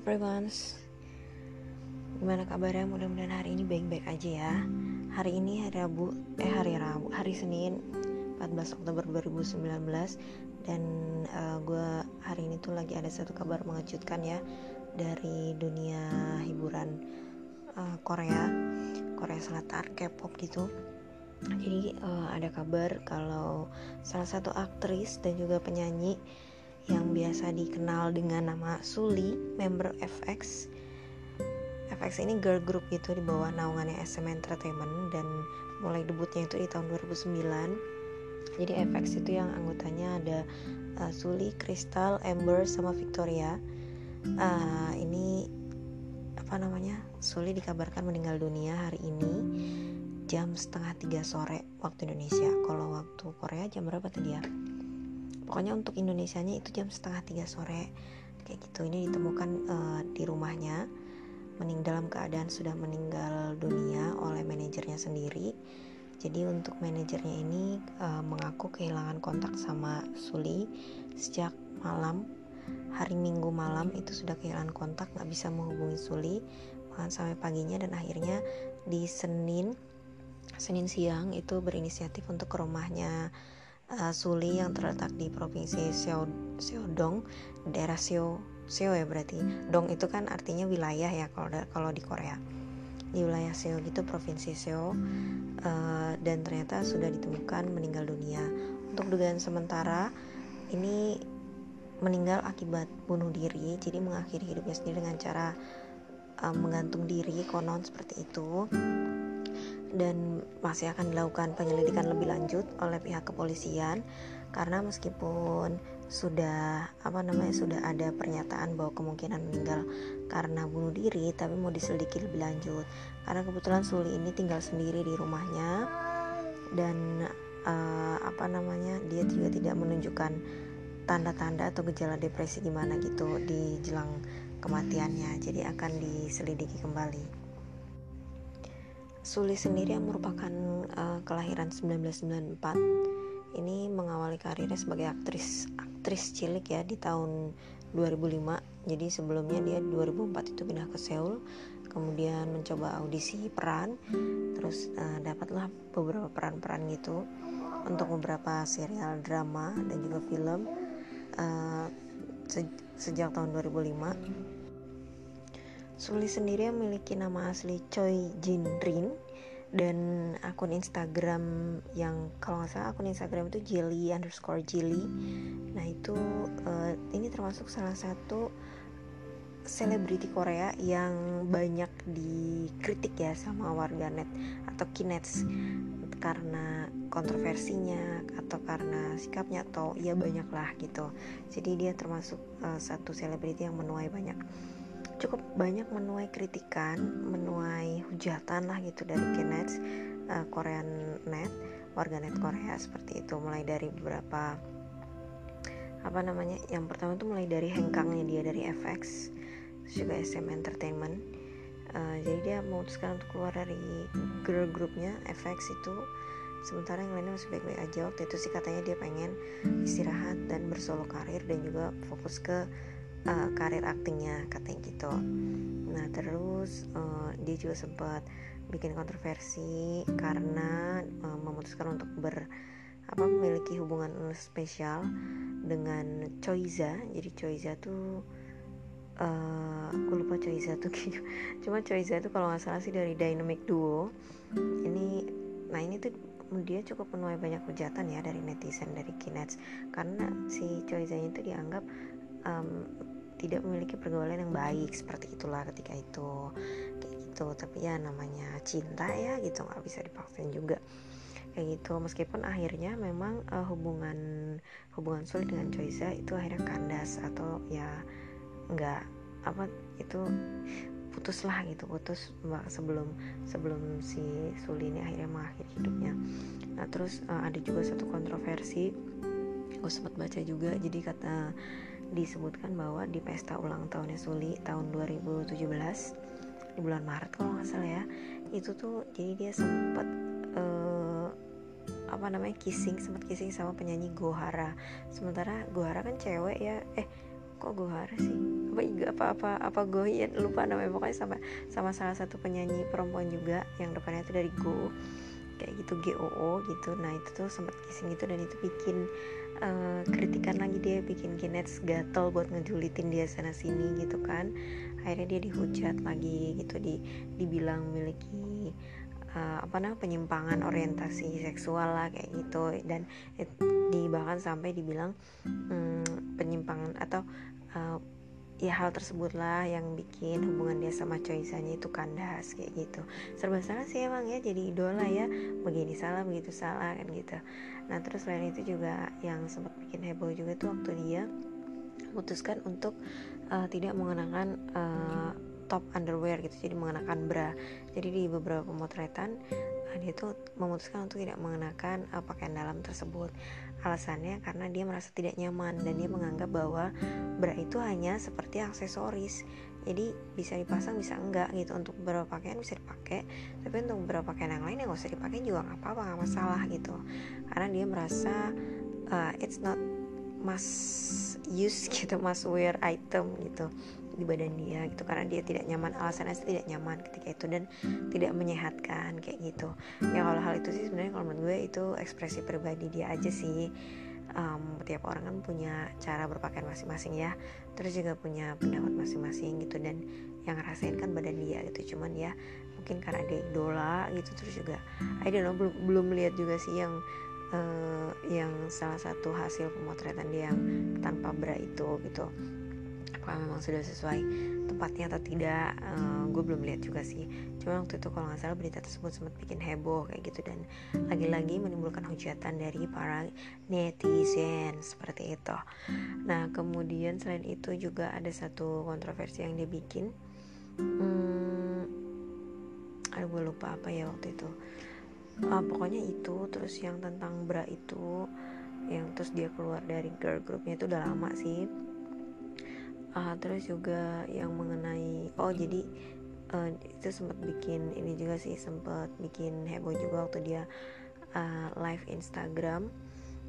everyone Gimana kabarnya? Mudah-mudahan hari ini baik-baik aja ya. Hari ini hari Rabu Eh hari Rabu Hari Senin 14 Oktober 2019 Dan uh, gue hari ini tuh lagi ada satu kabar mengejutkan ya Dari dunia hiburan uh, Korea Korea Selatan K-pop gitu. Jadi uh, ada kabar kalau salah satu aktris dan juga penyanyi yang biasa dikenal dengan nama Suli, member FX. FX ini girl group gitu di bawah naungannya SM Entertainment dan mulai debutnya itu di tahun 2009. Jadi FX itu yang anggotanya ada uh, Suli, Crystal, Amber sama Victoria. Uh, ini apa namanya? Suli dikabarkan meninggal dunia hari ini jam setengah tiga sore waktu Indonesia. Kalau waktu Korea jam berapa tadi ya? Pokoknya untuk Indonesianya itu jam setengah tiga sore. Kayak gitu. Ini ditemukan uh, di rumahnya. Mening dalam keadaan sudah meninggal dunia oleh manajernya sendiri. Jadi untuk manajernya ini uh, mengaku kehilangan kontak sama Suli sejak malam. Hari Minggu malam itu sudah kehilangan kontak nggak bisa menghubungi Suli. Bahkan sampai paginya dan akhirnya di Senin Senin siang itu berinisiatif untuk ke rumahnya uh, Suli yang terletak di provinsi Seo Seodong daerah Seo Seo ya berarti. Dong itu kan artinya wilayah ya kalau kalau di Korea. Di wilayah Seo gitu provinsi Seo uh, dan ternyata sudah ditemukan meninggal dunia. Untuk dugaan sementara ini meninggal akibat bunuh diri jadi mengakhiri hidupnya sendiri dengan cara uh, menggantung diri konon seperti itu dan masih akan dilakukan penyelidikan lebih lanjut oleh pihak kepolisian karena meskipun sudah apa namanya sudah ada pernyataan bahwa kemungkinan meninggal karena bunuh diri tapi mau diselidiki lebih lanjut. Karena kebetulan Suli ini tinggal sendiri di rumahnya dan uh, apa namanya dia juga tidak menunjukkan tanda-tanda atau gejala depresi gimana gitu di jelang kematiannya. Jadi akan diselidiki kembali Suli sendiri yang merupakan uh, kelahiran 1994 ini mengawali karirnya sebagai aktris aktris cilik ya di tahun 2005 jadi sebelumnya dia 2004 itu pindah ke Seoul kemudian mencoba audisi peran terus uh, dapatlah beberapa peran-peran gitu untuk beberapa serial drama dan juga film uh, se sejak tahun 2005 Suli sendiri memiliki nama asli Choi Jin Rin dan akun Instagram yang kalau nggak salah akun Instagram itu jelly underscore jelly. Nah itu uh, ini termasuk salah satu selebriti Korea yang banyak dikritik ya sama warganet atau kinets karena kontroversinya atau karena sikapnya atau ya banyak lah gitu. Jadi dia termasuk uh, satu selebriti yang menuai banyak cukup banyak menuai kritikan, menuai hujatan lah gitu dari Kenets, uh, Korean Net, warganet Korea seperti itu. Mulai dari beberapa apa namanya yang pertama itu mulai dari hengkangnya dia dari FX juga SM Entertainment. Uh, jadi dia memutuskan untuk keluar dari girl groupnya. FX itu sementara yang lainnya masih baik-baik aja. Waktu itu sih katanya dia pengen istirahat dan bersolo karir dan juga fokus ke uh, karir aktingnya katanya gitu. Nah terus uh, dia juga sempat bikin kontroversi karena uh, memutuskan untuk ber apa memiliki hubungan spesial dengan Choiza. Jadi Choiza tuh uh, aku lupa Choiza tuh cuma Choiza tuh kalau nggak salah sih dari Dynamic Duo. Ini nah ini tuh dia cukup menuai banyak hujatan ya dari netizen dari Kinets. Karena si Choiza itu dianggap um, tidak memiliki pergaulan yang baik seperti itulah ketika itu. Kayak gitu. Tapi ya namanya cinta ya gitu. Nggak bisa dipaksain juga. Kayak gitu. Meskipun akhirnya memang uh, hubungan hubungan sulit dengan Choiza itu akhirnya kandas atau ya nggak apa itu putus lah gitu. Putus sebelum sebelum si Suli ini akhirnya mengakhiri hidupnya. Nah terus uh, ada juga satu kontroversi. Gue sempat baca juga. Jadi kata disebutkan bahwa di pesta ulang tahunnya Suli tahun 2017 di bulan Maret kalau nggak salah ya itu tuh jadi dia sempat uh, apa namanya kissing sempat kissing sama penyanyi Gohara. Sementara Gohara kan cewek ya eh kok Gohara sih? Apa apa apa apa Goyen lupa namanya pokoknya sama sama salah satu penyanyi perempuan juga yang depannya itu dari Go kayak gitu GOO gitu. Nah itu tuh sempat kissing gitu dan itu bikin uh, kritikan lagi dia bikin Kinets gatel buat ngejulitin dia sana sini gitu kan. Akhirnya dia dihujat lagi gitu di dibilang memiliki uh, apa namanya penyimpangan orientasi seksual lah kayak gitu. Dan di bahkan sampai dibilang um, penyimpangan atau uh, ya hal tersebut lah yang bikin hubungan dia sama Choisanya itu kandas kayak gitu. Serba salah sih emang ya jadi idola ya. Begini salah begitu salah kan gitu. Nah terus selain itu juga yang sempat bikin heboh juga tuh waktu dia memutuskan untuk uh, tidak mengenakan uh, top underwear gitu jadi mengenakan bra. Jadi di beberapa pemotretan uh, dia tuh memutuskan untuk tidak mengenakan uh, pakaian dalam tersebut Alasannya karena dia merasa tidak nyaman dan dia menganggap bahwa bra itu hanya seperti aksesoris. Jadi bisa dipasang bisa enggak gitu untuk beberapa pakaian bisa dipakai, tapi untuk beberapa pakaian yang lain yang gak usah dipakai juga nggak apa-apa nggak masalah gitu. Karena dia merasa uh, it's not must use gitu, must wear item gitu di badan dia gitu karena dia tidak nyaman alasannya tidak nyaman ketika itu dan tidak menyehatkan kayak gitu. Ya kalau hal itu sih sebenarnya kalau menurut gue itu ekspresi pribadi dia aja sih. Um, tiap orang kan punya cara berpakaian masing-masing ya terus juga punya pendapat masing-masing gitu dan yang ngerasain kan badan dia gitu. Cuman ya mungkin karena dia idola gitu terus juga I don't know belum belum lihat juga sih yang uh, yang salah satu hasil pemotretan dia yang tanpa bra itu gitu apakah memang sudah sesuai tempatnya atau tidak? Uh, gue belum lihat juga sih. Cuma waktu itu kalau nggak salah berita tersebut sempat bikin heboh kayak gitu dan lagi-lagi menimbulkan hujatan dari para netizen seperti itu. Nah kemudian selain itu juga ada satu kontroversi yang dia bikin. Hmm, aduh gue lupa apa ya waktu itu. Uh, pokoknya itu terus yang tentang bra itu yang terus dia keluar dari girl groupnya itu udah lama sih uh, terus juga yang mengenai oh jadi uh, itu sempat bikin ini juga sih sempat bikin heboh juga waktu dia uh, live Instagram.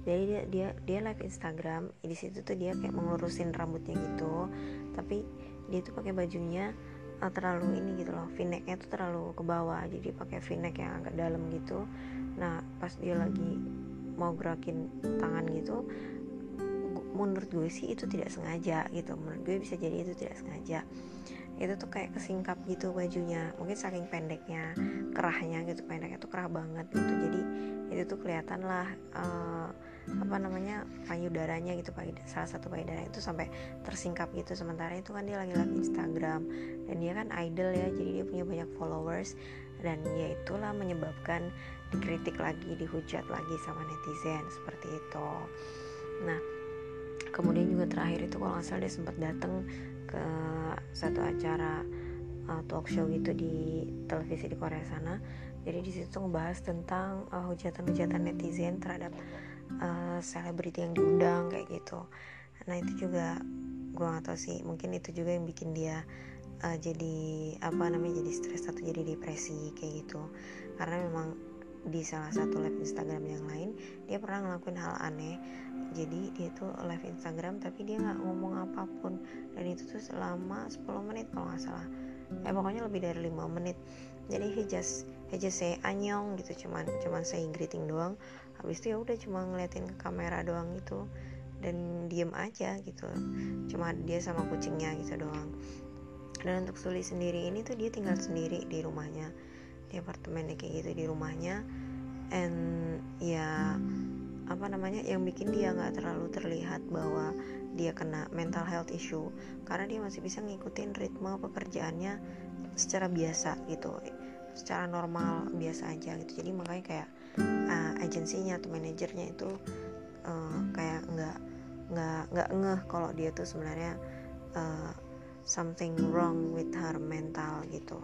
Jadi dia dia dia live Instagram di situ tuh dia kayak mengurusin rambutnya gitu. Tapi dia tuh pakai bajunya uh, terlalu ini gitu loh v-necknya tuh terlalu ke bawah. Jadi pakai v-neck yang agak dalam gitu. Nah pas dia lagi mau gerakin tangan gitu menurut gue sih itu tidak sengaja gitu. Menurut gue bisa jadi itu tidak sengaja. Itu tuh kayak kesingkap gitu bajunya. Mungkin saking pendeknya kerahnya gitu. Pendeknya tuh kerah banget gitu. Jadi itu tuh kelihatan lah uh, apa namanya payudaranya gitu. Salah satu payudara itu sampai tersingkap gitu. Sementara itu kan dia lagi lagi Instagram. Dan dia kan idol ya. Jadi dia punya banyak followers. Dan ya itulah menyebabkan dikritik lagi dihujat lagi sama netizen. Seperti itu. Nah kemudian juga terakhir itu kalau nggak salah dia sempat datang ke satu acara uh, talk show gitu di televisi di Korea sana. Jadi di situ ngebahas tentang uh, hujatan-hujatan netizen terhadap uh, selebriti uh, yang diundang kayak gitu. Nah itu juga gue gak tau sih mungkin itu juga yang bikin dia uh, jadi apa namanya jadi stres atau jadi depresi kayak gitu. Karena memang di salah satu live Instagram yang lain dia pernah ngelakuin hal aneh. Jadi dia tuh live Instagram tapi dia nggak ngomong apa pun. Dan itu tuh selama 10 menit kalau nggak salah. Eh pokoknya lebih dari lima menit. Jadi he just he just say anyong gitu. Cuman cuman say greeting doang. Habis itu ya udah cuma ngeliatin ke kamera doang gitu. Dan diem aja gitu. Cuma dia sama kucingnya gitu doang. Dan untuk Suli sendiri ini tuh dia tinggal sendiri di rumahnya di apartemennya kayak gitu di rumahnya. And ya apa namanya yang bikin dia nggak terlalu terlihat bahwa dia kena mental health issue karena dia masih bisa ngikutin ritme pekerjaannya secara biasa gitu secara normal biasa aja gitu. Jadi makanya kayak uh, agensinya atau manajernya itu uh, kayak nggak nggak nggak ngeh kalau dia tuh sebenarnya uh, something wrong with her mental gitu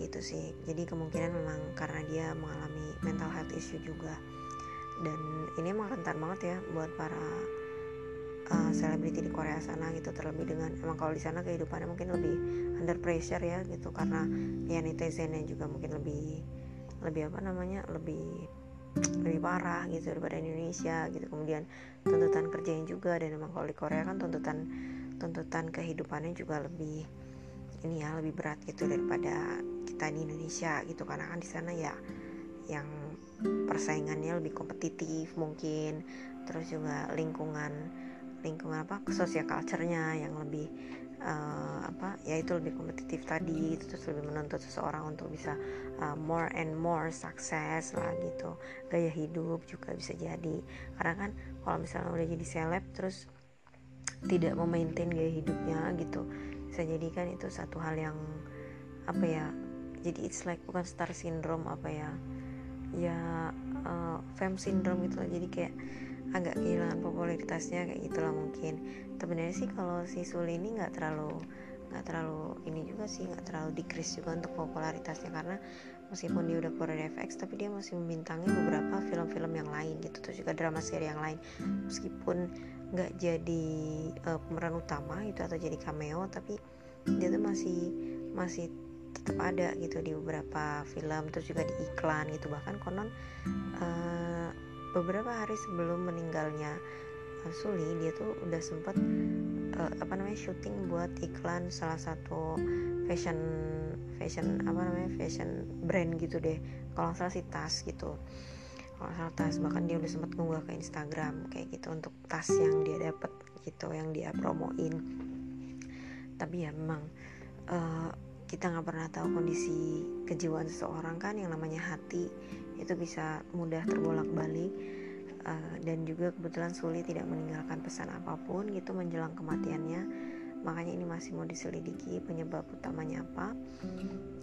gitu sih. Jadi kemungkinan memang karena dia mengalami mental health issue juga. Dan ini emang rentan banget ya buat para uh, selebriti di Korea sana gitu terlebih dengan emang kalau di sana kehidupannya mungkin lebih under pressure ya gitu karena ya netizennya juga mungkin lebih lebih apa namanya lebih lebih parah gitu daripada Indonesia gitu. Kemudian tuntutan kerjanya juga dan emang kalau di Korea kan tuntutan tuntutan kehidupannya juga lebih ini ya lebih berat gitu daripada kita di Indonesia gitu. Karena kan di sana ya yang persaingannya lebih kompetitif mungkin. Terus juga lingkungan lingkungan apa sosial culture-nya yang lebih uh, apa ya itu lebih kompetitif tadi itu terus lebih menuntut seseorang untuk bisa uh, more and more sukses lah gitu. Gaya hidup juga bisa jadi. Karena kan kalau misalnya udah jadi seleb terus tidak memaintain gaya hidupnya gitu bisa jadi kan itu satu hal yang apa ya jadi it's like bukan star syndrome apa ya ya uh, fame syndrome gitu lah jadi kayak agak kehilangan popularitasnya kayak gitulah mungkin. Sebenarnya sih kalau si Suli ini nggak terlalu nggak terlalu ini juga sih nggak terlalu decrease juga untuk popularitasnya. Karena meskipun dia udah keluar FX tapi dia masih membintangi beberapa film-film yang lain gitu terus juga drama seri yang lain. Meskipun nggak jadi uh, pemeran utama itu atau jadi cameo tapi dia tuh masih masih tetap ada gitu di beberapa film terus juga di iklan gitu. Bahkan konon uh, beberapa hari sebelum meninggalnya uh, Suli dia tuh udah sempet uh, apa namanya syuting buat iklan salah satu fashion fashion apa namanya fashion brand gitu deh. Kalau salah sih tas gitu. Kalau salah tas. Bahkan dia udah sempat ngunggah ke Instagram kayak gitu untuk tas yang dia dapat gitu yang dia promoin. Tapi ya memang uh, kita nggak pernah tahu kondisi kejiwaan seseorang kan yang namanya hati itu bisa mudah terbolak-balik uh, dan juga kebetulan Suli tidak meninggalkan pesan apa pun gitu menjelang kematiannya. Makanya ini masih mau diselidiki penyebab utamanya apa.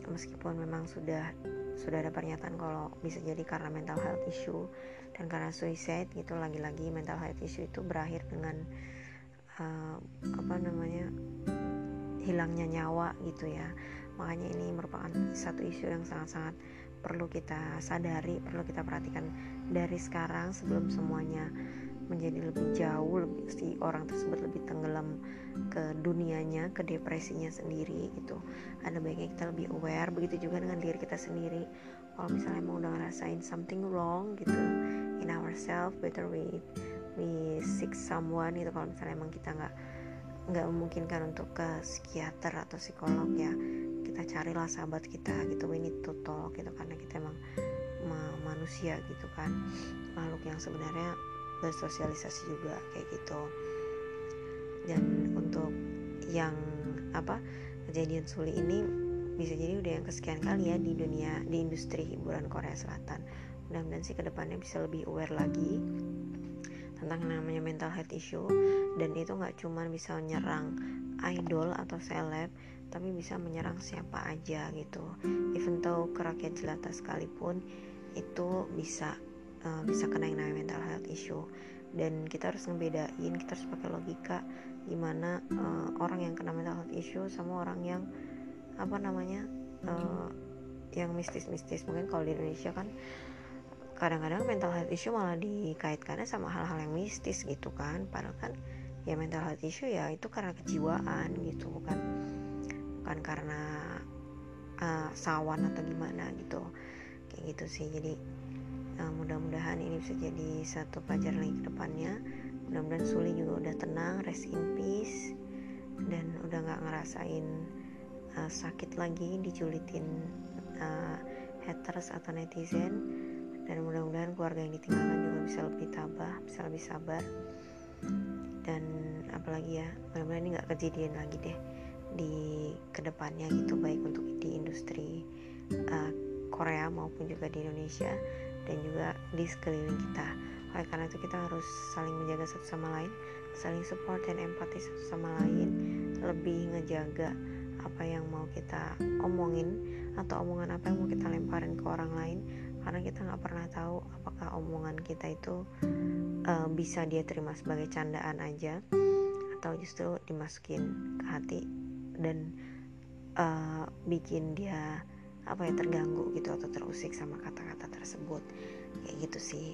Meskipun memang sudah sudah ada pernyataan kalau bisa jadi karena mental health issue dan karena suicide gitu lagi-lagi mental health issue itu berakhir dengan uh, apa namanya hilangnya nyawa gitu ya. Makanya ini merupakan satu isu yang sangat-sangat perlu kita sadari perlu kita perhatikan dari sekarang sebelum semuanya menjadi lebih jauh lebih si orang tersebut lebih tenggelam ke dunianya ke depresinya sendiri gitu. Ada baiknya kita lebih aware begitu juga dengan diri kita sendiri. Kalau misalnya mau udah ngerasain something wrong gitu in ourselves better we we seek someone gitu. Kalau misalnya emang kita nggak nggak memungkinkan untuk ke psikiater atau psikolog ya. Kita carilah sahabat kita gitu to talk gitu karena kita emang ma manusia gitu kan. Makhluk yang sebenarnya bersosialisasi juga kayak gitu. Dan untuk yang apa kejadian Suli ini bisa jadi udah yang kesekian kali ya di dunia di industri hiburan Korea Selatan. Mudah-mudahan sih ke depannya bisa lebih aware lagi tentang namanya mental health issue. Dan itu nggak cuma bisa menyerang idol atau seleb tapi bisa menyerang siapa aja gitu. Even though ke rakyat jelata sekalipun itu bisa uh, bisa kena yang namanya mental health issue. Dan kita harus ngebedain kita harus pakai logika gimana uh, orang yang kena mental health issue sama orang yang apa namanya uh, yang mistis-mistis. Mungkin kalau di Indonesia kan kadang-kadang mental health issue malah dikaitkannya sama hal-hal yang mistis gitu kan. Padahal kan ya mental health issue ya itu karena kejiwaan gitu bukan bukan karena uh, sawan atau gimana gitu. Kayak gitu sih. Jadi uh, mudah-mudahan ini bisa jadi satu pelajaran lagi ke depannya. Mudah-mudahan Suli juga udah tenang rest in peace dan udah nggak ngerasain uh, sakit lagi diculitin uh, haters atau netizen dan mudah-mudahan keluarga yang ditinggalkan juga bisa lebih tabah bisa lebih sabar. Dan apalagi ya mudah-mudahan ini nggak kejadian lagi deh di ke depannya gitu baik untuk di industri uh, Korea maupun juga di Indonesia dan juga di sekeliling kita. Oleh karena itu kita harus saling menjaga satu sama lain saling support dan empati satu sama lain. Lebih ngejaga apa yang mau kita omongin atau omongan apa yang mau kita lemparin ke orang lain karena kita nggak pernah tahu apakah omongan kita itu uh, bisa dia terima sebagai candaan aja atau justru dimasukin ke hati dan uh, bikin dia apa ya terganggu gitu atau terusik sama kata-kata tersebut. Kayak gitu sih.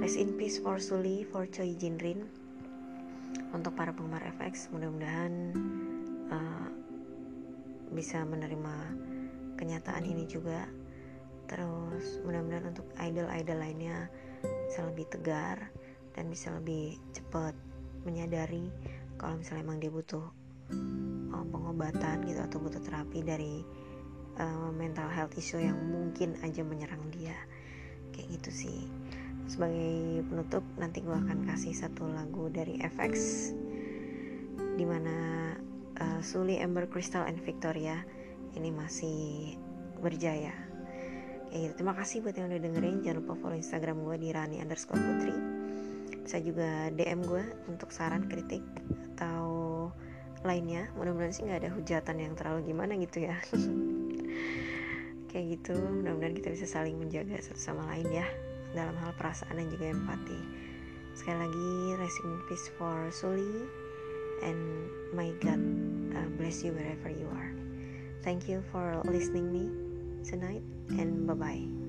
Rest in peace for Suli for Choi Jinrin untuk para penggemar FX mudah-mudahan uh, bisa menerima kenyataan ini juga terus mudah-mudahan untuk idol-idol lainnya bisa lebih tegar dan bisa lebih cepat menyadari kalau misalnya emang dia butuh uh, pengobatan gitu atau butuh terapi dari uh, mental health issue yang mungkin aja menyerang dia. Kayak gitu sih. Sebagai penutup nanti gue akan kasih satu lagu dari FX di mana uh, Suli, Amber, Crystal, and Victoria ini masih berjaya gitu terima kasih buat yang udah dengerin. Jangan lupa follow Instagram gue di Rani underscore Putri. Bisa juga DM gue untuk saran kritik atau lainnya. Mudah-mudahan sih nggak ada hujatan yang terlalu gimana gitu ya. Kayak gitu mudah-mudahan kita bisa saling menjaga satu sama lain ya dalam hal perasaan dan juga empati. Sekali lagi rest in peace for Suli and my God uh, bless you wherever you are. Thank you for listening me tonight and bye bye